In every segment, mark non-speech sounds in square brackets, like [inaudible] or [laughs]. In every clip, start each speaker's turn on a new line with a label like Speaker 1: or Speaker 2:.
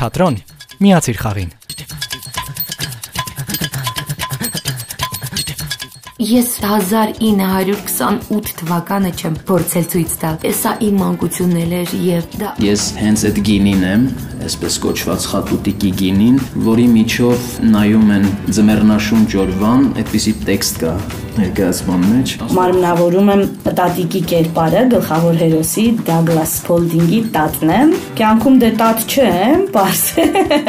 Speaker 1: թատրոն, միացիր խաղին։
Speaker 2: Ես 1928 թվականը չեմ փորձել ցույց տալ։ Սա իմ մանկությունն էր եւ դա
Speaker 3: Ես հենց այդ գինին եմ, այսպես կոչված խատուտիկի գինին, որի միջով նայում են ձմեռնաշուն ջորվան, այդպիսի տեքստ կա ներկայացման մեջ։
Speaker 4: Մարմնավորում եմ տատիկի կերպարը գլխավոր հերոսի Դագլաս Սփոլդինգի տատն եմ։ Կյանքում դե տատ չեմ, բարձ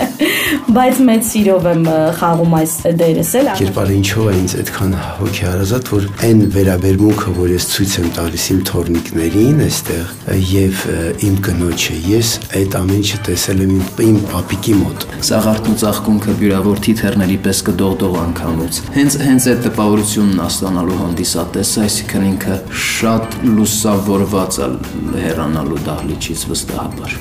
Speaker 4: [laughs] բայց մեծ սիրով եմ խաղում այս դերս էլ։
Speaker 5: Կերպարը ինչով է ինձ այդքան հոգեհարազատ, որ այն վերաբերմունքը, որ ես ցույց եմ տալիս իմ թորնիկներին այստեղ եւ իմ կնոջը, ես այդ ամեն ինչը տեսել եմ իմ, իմ պապիկի մոտ։
Speaker 3: Սաղարթն ու ծաղկունքը բյուրավոր թիթեռների պես կդողդող անգամուց։ Հենց հենց այդ տպավորությունն աստանալու հանդիսատես, այսինքն ինքը շատ լուսավորված է հեռանալու դահլիճից վստահաբար։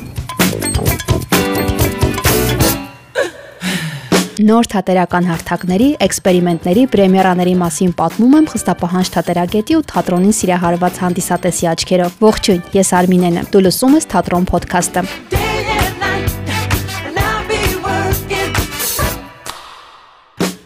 Speaker 6: Նոր թատերական հարթակների, էքսպերիմենտների, պրեմիերաների մասին պատմում եմ խստապահանջ թատերագետի ու թատրոնին սիրահարված հանդիսատեսի աչքերով։ Ողջույն, ես Արմինեն եմ։ Դու լսում ես Թատրոն ոդքասթը։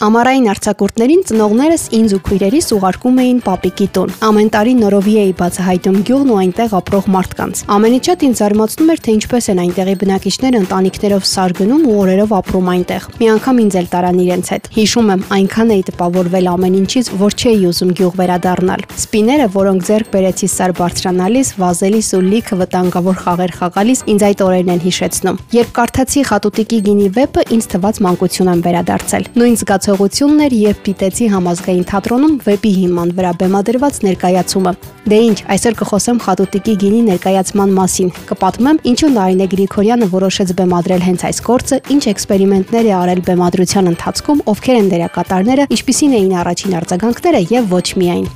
Speaker 6: Ամառային արձակուրդներին ծնողներս ինձ ու քույրերիս ուղարկում էին պապիկի տուն։ Ամեն տարի նորովի էի բացահայտում գյուղն ու այնտեղ ապրող մարդկանց։ Ամենից շատ ինձ զարմացնում էր, թե ինչպես են այնտեղի բնակիչները ընտանիքներով սարգնում ու օրերով ապրում այնտեղ։ Մի անգամ ինձ էլ տարան իրենց հետ։ Հիշում եմ, այնքան էի տպավորվել ամեն ինչից, որ չէի ուզում գյուղ վերադառնալ։ Սպիները, որոնք ձեռք բերեցի սար բարձրանալիս, վազելիս ու լիքը վտանգավոր խաղեր խաղալիս, ինձ այդ օրերն են հիշեցնում։ Երբ կարդացի Խատուտիկի գինի վեպը, ինձ թվաց մանկություն եմ վերադարձել։ Նույն զգացողությունն էր, երբ դիտեցի համազգային թատրոնում վեպի հիման վրա բեմադրված ներկայացումը։ Դե ինչ, այսօր կխոսեմ Խատուտիկի գինի ներկայացման մասին։ Կպատմեմ, ինչու Նարինե Գրիգորյանը որոշեց բեմադրել հենց այս գործը, ինչ էքսպերիմենտներ է արել բեմադրության ընթացքում, ովքեր են դերակատարները, ինչպիսին էին առաջին արձագանքները եւ ոչ միայն։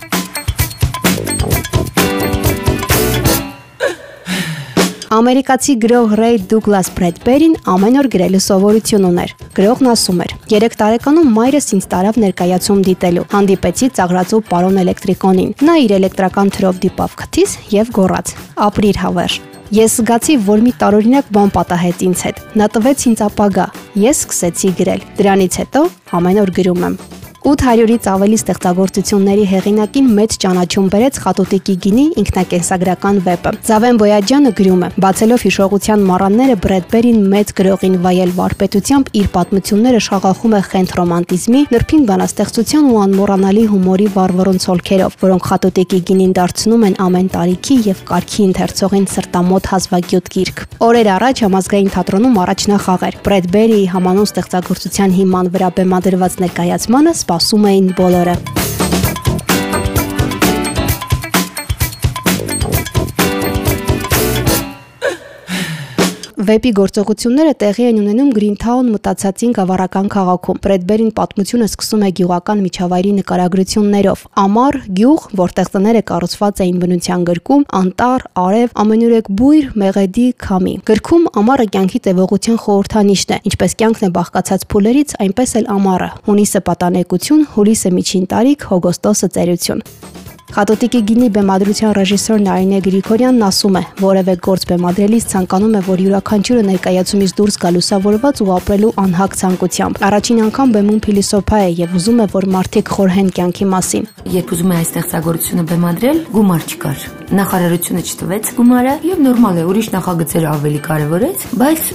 Speaker 6: Ամերիկացի գրող Ռեյ Դուգլաս Բրեդբերին ամեն օր գրելու սովորություն ուներ։ Գրողն ասում էր. «3 տարեկանում մայրս ինձ տարավ ներկայացում դիտելու։ Հանդիպեցի ծաղրածու պարոն էլեկտրիկոնին։ Նա իր էլեկտրական թրով դիպավ քթից եւ գոռաց. «Ապրիր հավերժ»։ Ես զգացի, որ մի տարօրինակ բան պատահեց ինձ հետ։ Նա տվեց ինձ ապագա։ Ես սկսեցի գրել։ Դրանից հետո ամեն օր գրում եմ։ 800-ից ավելի ստեղծագործությունների հեղինակին մեծ ճանաչում բերեց Խատուտիկի գինի ինքնակենսագրական վեպը։ Զավեն Բոյաջյանը գրում է. Բացելով հիշողության մառանները Բրեդբերին մեծ գրողին վայել վարպետությամբ իր պատմությունները շաղախում է խենթ ռոմանտիզմի, նրբին բանաստեղծության ու անմոռանալի հումորի վառվռուն ցոլքերով, որոնք Խատուտիկի գինին դարձնում են ամեն տարիքի եւ կարգի ընթերցողին սրտամոտ հազվագյուտ գիրք։ Օրեր առաջ համազգային թատրոնում առաջնախաղ էր։ Բրեդբերիի համանուն ստեղծագործության հիման վրա բեմադրված ներկայացմանը սպասում էին բոլորը։ Վեպի գործողությունները տեղի են ունենում Գրինթաուն մտածածին գավառական քաղաքում։ Բրեդբերին պատմությունը սկսում է գյուղական միջավայրի նկարագրություններով։ Ամառ, գյուղ, որտեղ տները կառուցված էին բնության գրկում, անտառ, արև, ամենուրեք բույր, մեղեդի, քամի։ Գրքում ամառը կյանքի տևողության խորհրդանիշն է, ինչպես կյանքն է բաղկացած փուլերից, այնպես էլ ամառը։ Հունիսը պատանեկություն, հուլիսը միջին տարիք, հոգոստոսը ծերություն։ Խատոտիկի գինի բեմադրության ռեժիսոր Նարինե Գրիգորյանն ասում է, որևէ գործ բեմադրելիս ցանկանում է, որ յուրաքանչյուրը ներկայացումից դուրս գա լուսավորված ու ապրելու անհակ ցանկությամբ։ Առաջին անգամ բեմում փիլիսոփա է եւ ուզում է, որ մարդիկ խորհեն կյանքի մասին։
Speaker 2: երբ ուզում է այս ստեղծագործությունը բեմադրել, գումար չկար։ Նախարարությունը չտվեց գումարը եւ նորմալ է, ուրիշ նախագծերը ավելի կարեւորեց, բայց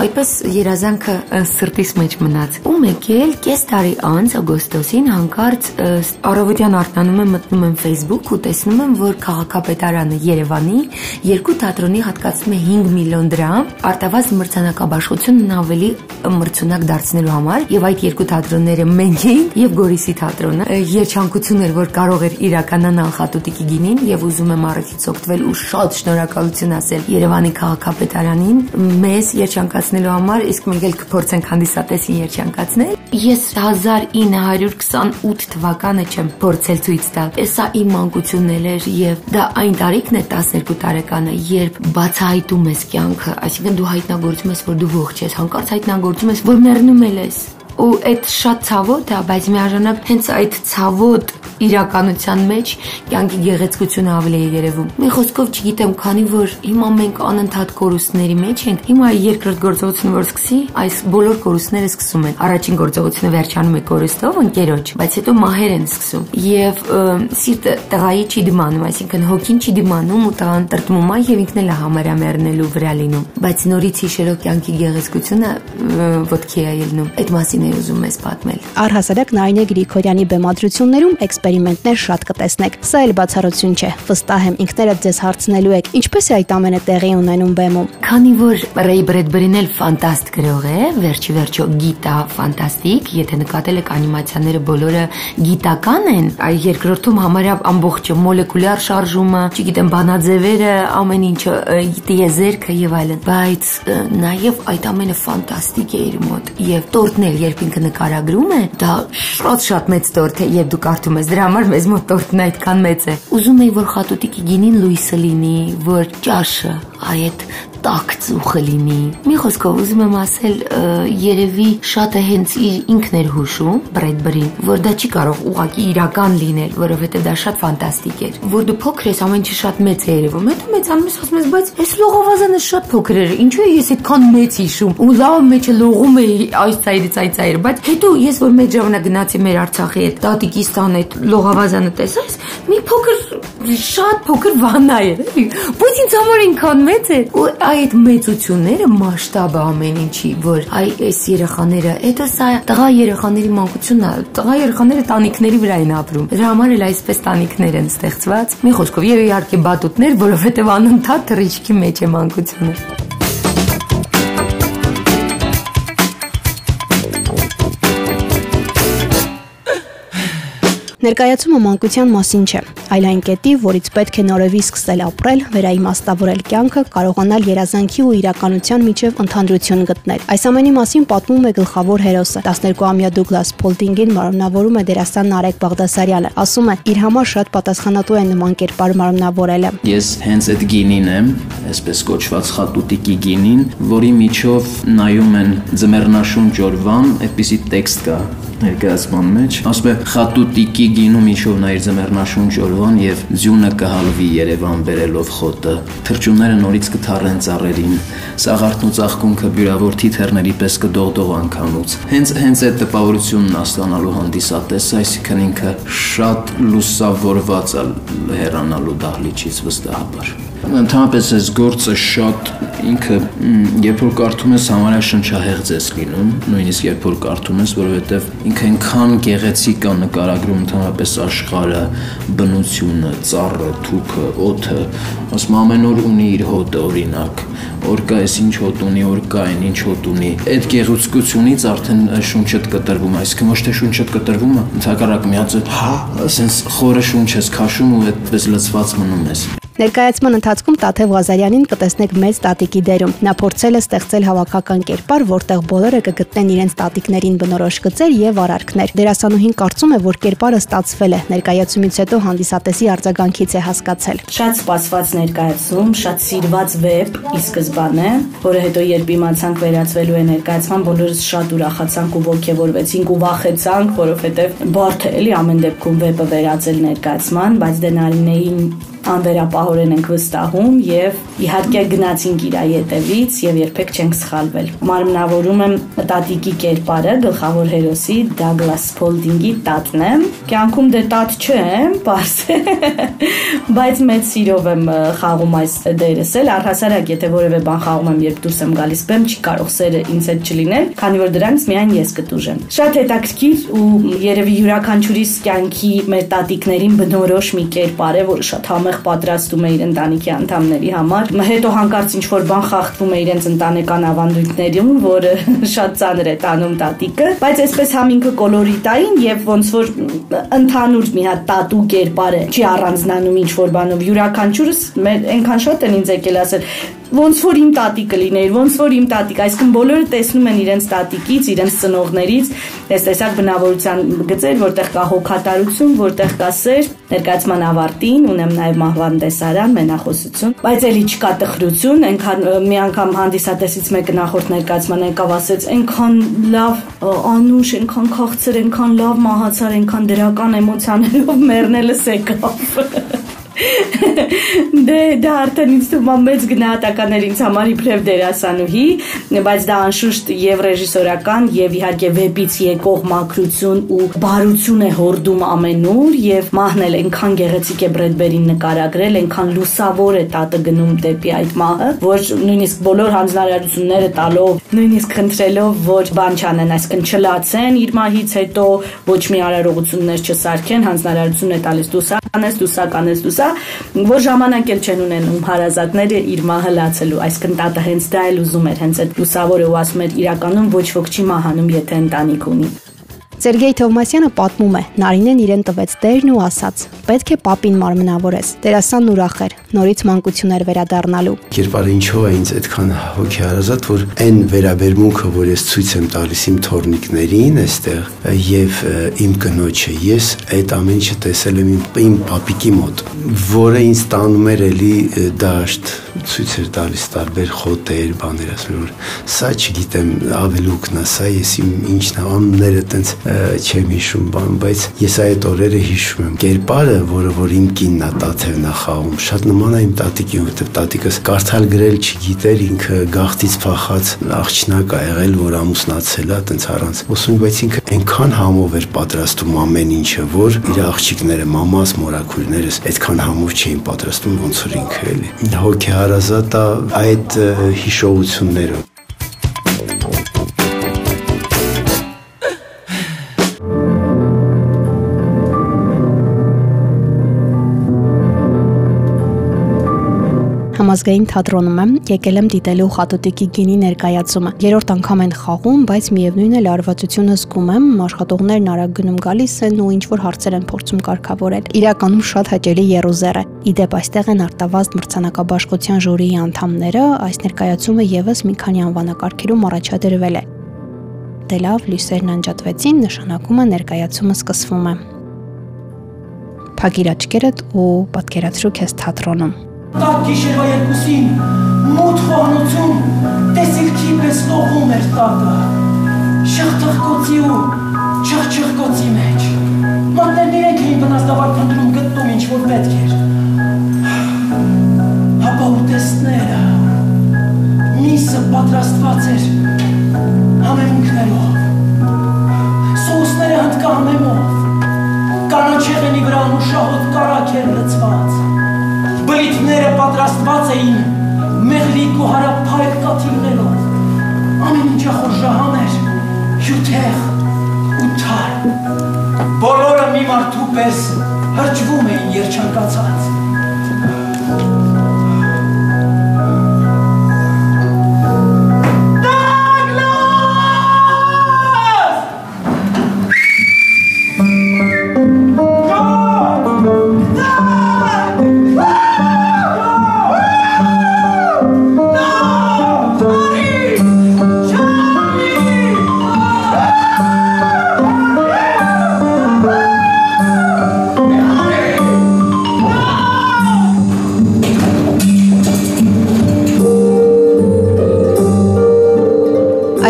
Speaker 2: այդպես երազանքը սրտիս մեջ մնաց։ Ու մեկ էլ կես տարի անց օգոստոսին հանկարծ առավոտյան արտանում եմ մտնում եմ Facebook ու տեսնում եմ, որ քաղաքապետարանը Երևանի երկու թատրոնի հատկացնում է 5 միլիոն դրամ արտավազ մրցանակաբաշխությունն ավելի մրցունակ դարձնելու համար եւ այդ երկու թատրոնները մենք էին եւ Գորիսի թատրոնը երջանկություն էր որ կարող էր իրականանալ Խատուտիկի գինին եւ ուզում եմ առիթից օգտվել ու շատ շնորհակալություն ասել Երևանի քաղաքապետարանին մեզ երջանկացնելու համար իսկ մենք էլ կփորձենք հանդիսատեսին երջանկացնել ես 1928 թվականը չեմ փորձել ցույց տալ սա իմ մանկությունն էր եւ դա այն տարիքն է 12 տարեկանը երբ բացահայտում ես կյանքը այսինքն դու հայտնագործում ես որ դու ողջ ես հանկարծ հայտնագործում ես որ մեռնում ես ու այդ շատ ցավոտ է, բայց միաժամանակ հենց այդ ցավոտ իրականության մեջ կյանքի գեղեցկությունը ավելի է երևում։ Մի խոսքով չգիտեմ, քանի որ հիմա մենք անընդհատ կորուստների մեջ ենք, հիմա երկրորդ գործողությունը որ սկսի, այս բոլոր կորուստները սկսում են։ Առաջին գործողությունը վերջանում է կորուստով, ընկերոջ, բայց հետո մահեր են սկսում։ Եվ սիրտը տղայի չի դիմանում, այսինքն հոգին չի դիմանում ու տղան տրտմում է եւ ինքն էլ է համարյա մեռնելու վրա լինում։ Բայց նորից հիշելով կյանքի գեղեցկությունը ոտքի է ելնում։ Այդ մասին է ուզում ես պատմել։
Speaker 6: Առհասարակ Նարինե Գրիգորյանի բեմադրություններում էքսպերիմենտներ շատ կտեսնեք։ Սա էլ բացառություն չէ։ Վստահ եմ ինքներդ ձեզ հարցնելու եք, ինչպես է այդ ամենը տեղի ունենում բեմում։
Speaker 2: Քանի որ Ռեյ Բրեդբերին էլ ֆանտաստ գրող է, վերջի վերջո գիտա ֆանտաստիկ, եթե նկատել եք անիմացիաները բոլորը գիտական են, այ երկրորդում համարյա ամբողջը մոլեկուլյար շարժումը, չգիտեմ, բանաձևերը, ամեն ինչը, տիեզերքը եւ այլն, բայց նաեւ այդ ամենը ֆանտաստիկ է իր մոտ եւ տորտն էլ երբ ինքը նկարագրում է, դա շատ շատ մեծ տորտ է եւ դու կարդում ես դրա համար մեզ մոտ տորտն այդքան մեծ է։ Ուզում եի որ խատուտիկի գինին լույսը լինի, որ ճաշը այդ տաք ծուխը լինի։ Մի խոսքով ուզում եմ ասել, երևի շատը հենց ինքն էր հուշում Բրեդբրին, որ դա չի կարող ուղակի իրական լինել, որովհետև դա շատ ֆանտաստիկ էր։ Որ դու փոքր ես, ամեն ինչը շատ մեծ է երևում։ Հետո մեծանում ես, ասում ես, բայց այս լողավազանը շատ փոքր էր։ Ինչու է ես այդքան մեծ հիշում։ Ու լավ մեջը լողում էի այս ծայրից այդ ծայր, բայց հետո ես որ մեծ ժամանակ գնացի մեր Արցախի հետ, տատիկիս տան այդ լողավազանը տեսած, մի փոքր շատ փոքր վանա էր, էլի։ Բայց ինձ համար այնքան մեծ էր։ Ու այդ մեծությունները մասշտաբը ամեն ինչի, որ այ այս երեխաները, դա սա տղա երեխաների մանկությունն է։ Տղա երեխաները տանիքների վրա են ապրում։ Դրա համար էլ այսպես տանիքներ են ստեղծված։ Մի խոսքով, եւ իհարկե բատուտներ, որովհետեւ անընդհատ թռիչքի մեջ է մանկությունը։
Speaker 6: Ներկայացումը մանկության մասին չէ, այլ այն կետի, որից պետք է նորովի սկսել ապրել, վերաիմաստավորել կյանքը, կարողանալ երազանքի ու իրականության միջև ընդհանրություն գտնել։ Այս ամենի մասին պատմում է գլխավոր հերոսը։ 12-ամյա Դուգլաս Փոլտինգին մարմնավորում է դերասան Նարեկ Բաղդասարյանը։ Ասում է, իր համար շատ պատասխանատու է նման կերպար մարմնավորելը։
Speaker 3: Ես հենց այդ գինին եմ, այսպես կոչված խատուտիկի գինին, որի միջով նայում են ձմեռնաշունչ օրվան, այդպիսի տեքստ կա ներկայացման մեջ ասում է խատուտիկի գինու միջով նա իր ձմեռնաշունչ օրվան եւ ձյունը կհալվի Երևան բերելով խոտը թրջունները նորից կթարեն ծառերին սաղարթն ու ծաղկունքը բյուրավոր թիթեռների պես կդողդող անքանուց հենց հենց այդ տպավորությունն աստանալու հանդիսատես այսինքն ինքը շատ լուսավորված է հեռանալու դահլիճից վստահաբար Ընդհանրապես այս գործը շատ ինքը երբ որ կարդում ես համարյա շնչահեղձ ես լինում, նույնիսկ երբ որ կարդում ես, որովհետև ինքը այնքան գեղեցիկ է նկարագրում ընդհանրապես աշխարհը, բնությունը, ծառը, թուփը, օդը, ասում ամեն օր ունի իր հոտը օրինակ, որ կա էս ինչ հոտ ունի, որ կա այն ինչ հոտ ունի։ Այդ գեղեցկությունից արդեն շունչդ կտրվում, այսինքն ոչ թե շունչդ կտրվում է, ընդհակառակ միացը, հա, ասենց խորը շունչ ես քաշում ու այդպես լցված մնում ես։
Speaker 6: Ներկայացման ընթացքում Տաթև Ղազարյանին կտեսնեք մեծ տատիկի դերում։ Նա փորձել է ստեղծել հավաքական կերպար, որտեղ բոլորը կգտնեն իրենց տատիկներին բնորոշ գծեր եւ արարքներ։ Դերասանուհին կարծում է, որ կերպարը ստացվել է։ Ներկայացումից հետո հանդիսատեսի արձագանքից է հասկացել։
Speaker 4: Շատ սպասված ներկայացում, շատ սիրված վեպ ի սկզբանե, որը հետո երբ իմացանք վերածվելու է ներկայացման, բոլորս շատ ուրախացանք ու ողջևորվեցինք ու վախեցանք, որովհետեւ բարդ է էլի ամեն դեպքում վեպը վերածել ներկայացման, բայց դենարինեին անվերապահորեն ենք վստահում եւ իհարկե գնացինք իր յետևից եւ երբեք չենք սխալվել։ Մարմնավորում եմ տատիկի կերպարը գլխավոր հերոսի Դագլաս Սփոլդինգի տատն եմ։ Կյանքում դե տատ չեմ, բաս [laughs] բայց մեծ սիրով եմ խաղում այս դերս էլ առհասարակ եթե որևէ բան խաղում եմ երբ դուրս եմ գալիս բեմ չի կարող սերը ինձ հետ չլինել քանի որ դրանից միայն ես կտուժեմ շատ հետաքրքիր ու երևի յուրաքանչյուրիս կյանքի մեր տատիկներին բնորոշ մի կերպար է որը շատ համեղ պատրաստում է իր ընտանիքի անդամների համար։ Հետո հանկարծ ինչ որ բան խախտվում է իրենց ընտանեկան ավանդույթներում, որը [laughs] շատ ծանր է տանում տատիկը, բայց այսպես համինքը կոլորիտային եւ ոնց որ ընդհանուր մի հատ տատու կերպար է, չի առանձնանում ինչ որ բանով։ Յուրաքանչյուրս մեր այնքան շատ են ինձ եկել ասել, ոնց որ իմ տատիկը լիներ, ոնց որ իմ տատիկ, այսինքն բոլորը տեսնում են իրենց տատիկից, իրենց ծնողներից, այս տեսակ բնավորության գծեր, որտեղ կա հոգատարություն, որտեղ կա սեր, ներկայացման ավարտին ունեմ նաև մահվան տեսարան, մենախոսություն, բայց էլի չկա տխրություն, այնքան մի անգամ հանդիսատեսից մեկը նախորդ ներկայացման եկավ ասեց, այնքան լավ անուշ, այնքան քաղցր, այնքան լավ մահացար, այնքան դրական էմոցիաներով մեռնելս եկավ։ Դե դա արդեն ինձ թվում է մեծ գնահատականներ ինձ համար իբրև դերասանուհի, բայց դա անշուշտ եւ ռեժիսորական եւ իհարկե վեպից եկող մակրություն ու բարություն է հորդում ամենուր եւ մահն էլ այնքան գեղեցիկ է Բրեդբերին նկարագրել, այնքան լուսավոր է տատը գնում դեպի այդ մահը, որ նույնիսկ բոլոր հանձնարարությունները տալով, նույնիսկ խնդրելով, որ բան չանեն, այսինքն չլացեն իր մահից հետո ոչ մի արարողություններ չսարքեն, հանձնարարություն է տալիս դուսա, կանես դուսա, կանես դուսա որ ժամանակ էլ չեն ունենում հարազատները իր մահը լացելու այսինքն տատը հենց դա էլ ուզում էր հենց այդ լուսավորը ու ասում էր իրականում ոչ ոք չի մահանում եթե ընտանիք ունի
Speaker 6: Սերգեյ Թովմասյանը պատմում է. Նարինեն իրեն տվեց դերն ու ասաց. «Պետք է papին մարմնավորես»։ Տերասանն ուրախ էր, նորից մանկություններ վերադառնալու։
Speaker 5: Կերպարը ինչով է ինձ այդքան հոգեհարազատ, որ այն վերաբերմունքը, որ ես ցույց եմ տալիս իմ թորնիկներին այստեղ եւ իմ կնոջը, ես այդ ամեն ինչը տեսել եմ իմ իմ papիկի մոտ, որը ինձ տանում էր էլի դաշտ, ցույց էր տալիս տարբեր խոտեր, բաներ, ասում որ սա չգիտեմ, ավելուկն է, սա ես իմ ինչն է, անունները տենց չեմ հիշում, բան, բայց ես այդ օրերը հիշում եմ։ Կերպարը, որը որ իմ կինն է Տաթևն է խաղում, շատ նման է իմ տատիկին, որովհետև տատիկս կարդալ գրել չգիտեր, ինքը գախտից փախած աղջնակ ա եղել, որ ամուսնացել է, տենց առանց։ Ոսում բայց ինքը այնքան համով էր պատրաստում ամեն ինչը, որ իր աղջիկները, մամաս, մորաքույրներս այդքան համով չէին պատրաստում, ոնց որ ինքը էլի։ Հոգեհարազատ է այդ հիշողություններով
Speaker 6: Համազգային թատրոնում եմ, եկել եմ դիտելու Խատուտիկի գինի ներկայացումը։ Երրորդ անգամ են խաղում, բայց միևնույն է լարվածությունը զգում եմ, աշխատողներն արագ գնում գալիս են ու ինչ որ հարցեր են փորձում կարգավորել։ Իրականում շատ հաճելի երուզեր է։ Իդեպ այստեղ են արտավազդ մրցանակաբաշխության ժյուրիի անդամները, այս ներկայացումը եւս մի քանի անվանակարգերում առաջադրվել է։ Դե լավ, լույսերն անջատվեցին, նշանակում է ներկայացումը սկսվում է։ Փակիր աչքերդ ու պատկերացրու քեզ թատրոնում։
Speaker 7: Տակ գիշերվա երկուսին մութ խոհանոցում տեսիլքի պես լողում էր տակը շղթղկոցի ու չղչղկոցի մեջ մաններն իրենք էին վնասդավար փնտրում գտնում ինչ որ պետք էր հապա ուտեստները միսը պատրաստված էր համեմունքներով սոսները հնդկահամեմով կանաչեղենի վրա անուշահոտ կարակ էր լծված բլիթները պատրաստված էին մեղրիկ ու հարապայր կաթիլներով։ Ամեն ինչը խորժահան էր, հյութեղ ու թար։ Բոլորը մի մարդու պես հրջվում էին երջանկացած։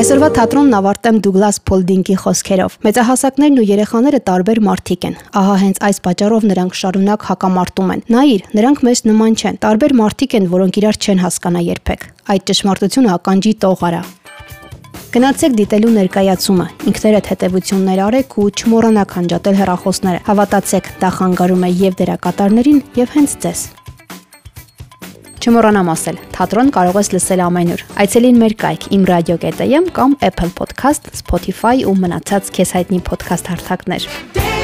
Speaker 6: Այսօրվա թատրոնն ավարտեմ Դուգլաս Փոլդինգի խոսքերով։ Մեծահասակներն ու երեխաները տարբեր մարդիկ են։ Ահա հենց այս պատճառով նրանք շարունակ հակամարտում են։ Նայիր, նրանք մեզ նման չեն։ Տարբեր մարդիկ են, որոնք իրար չեն հասկանա երբեք։ Այդ ճշմարտությունը ականջի տողարա։ Գնացեք դիտելու ներկայացումը։ Ինքներդ հետևություններ արեք ու չմոռանաք անջատել հեռախոսները։ Հավատացեք, դա խանգարում է եւ դերակատարներին, եւ հենց ձեզ։ Չմոռանամ ասել, թատրոն կարող ես լսել ամենուր։ Այցելին մեր կայք imradio.am կամ Apple Podcast, Spotify ու մնացած քեզ հայտնի podcast հարթակներ։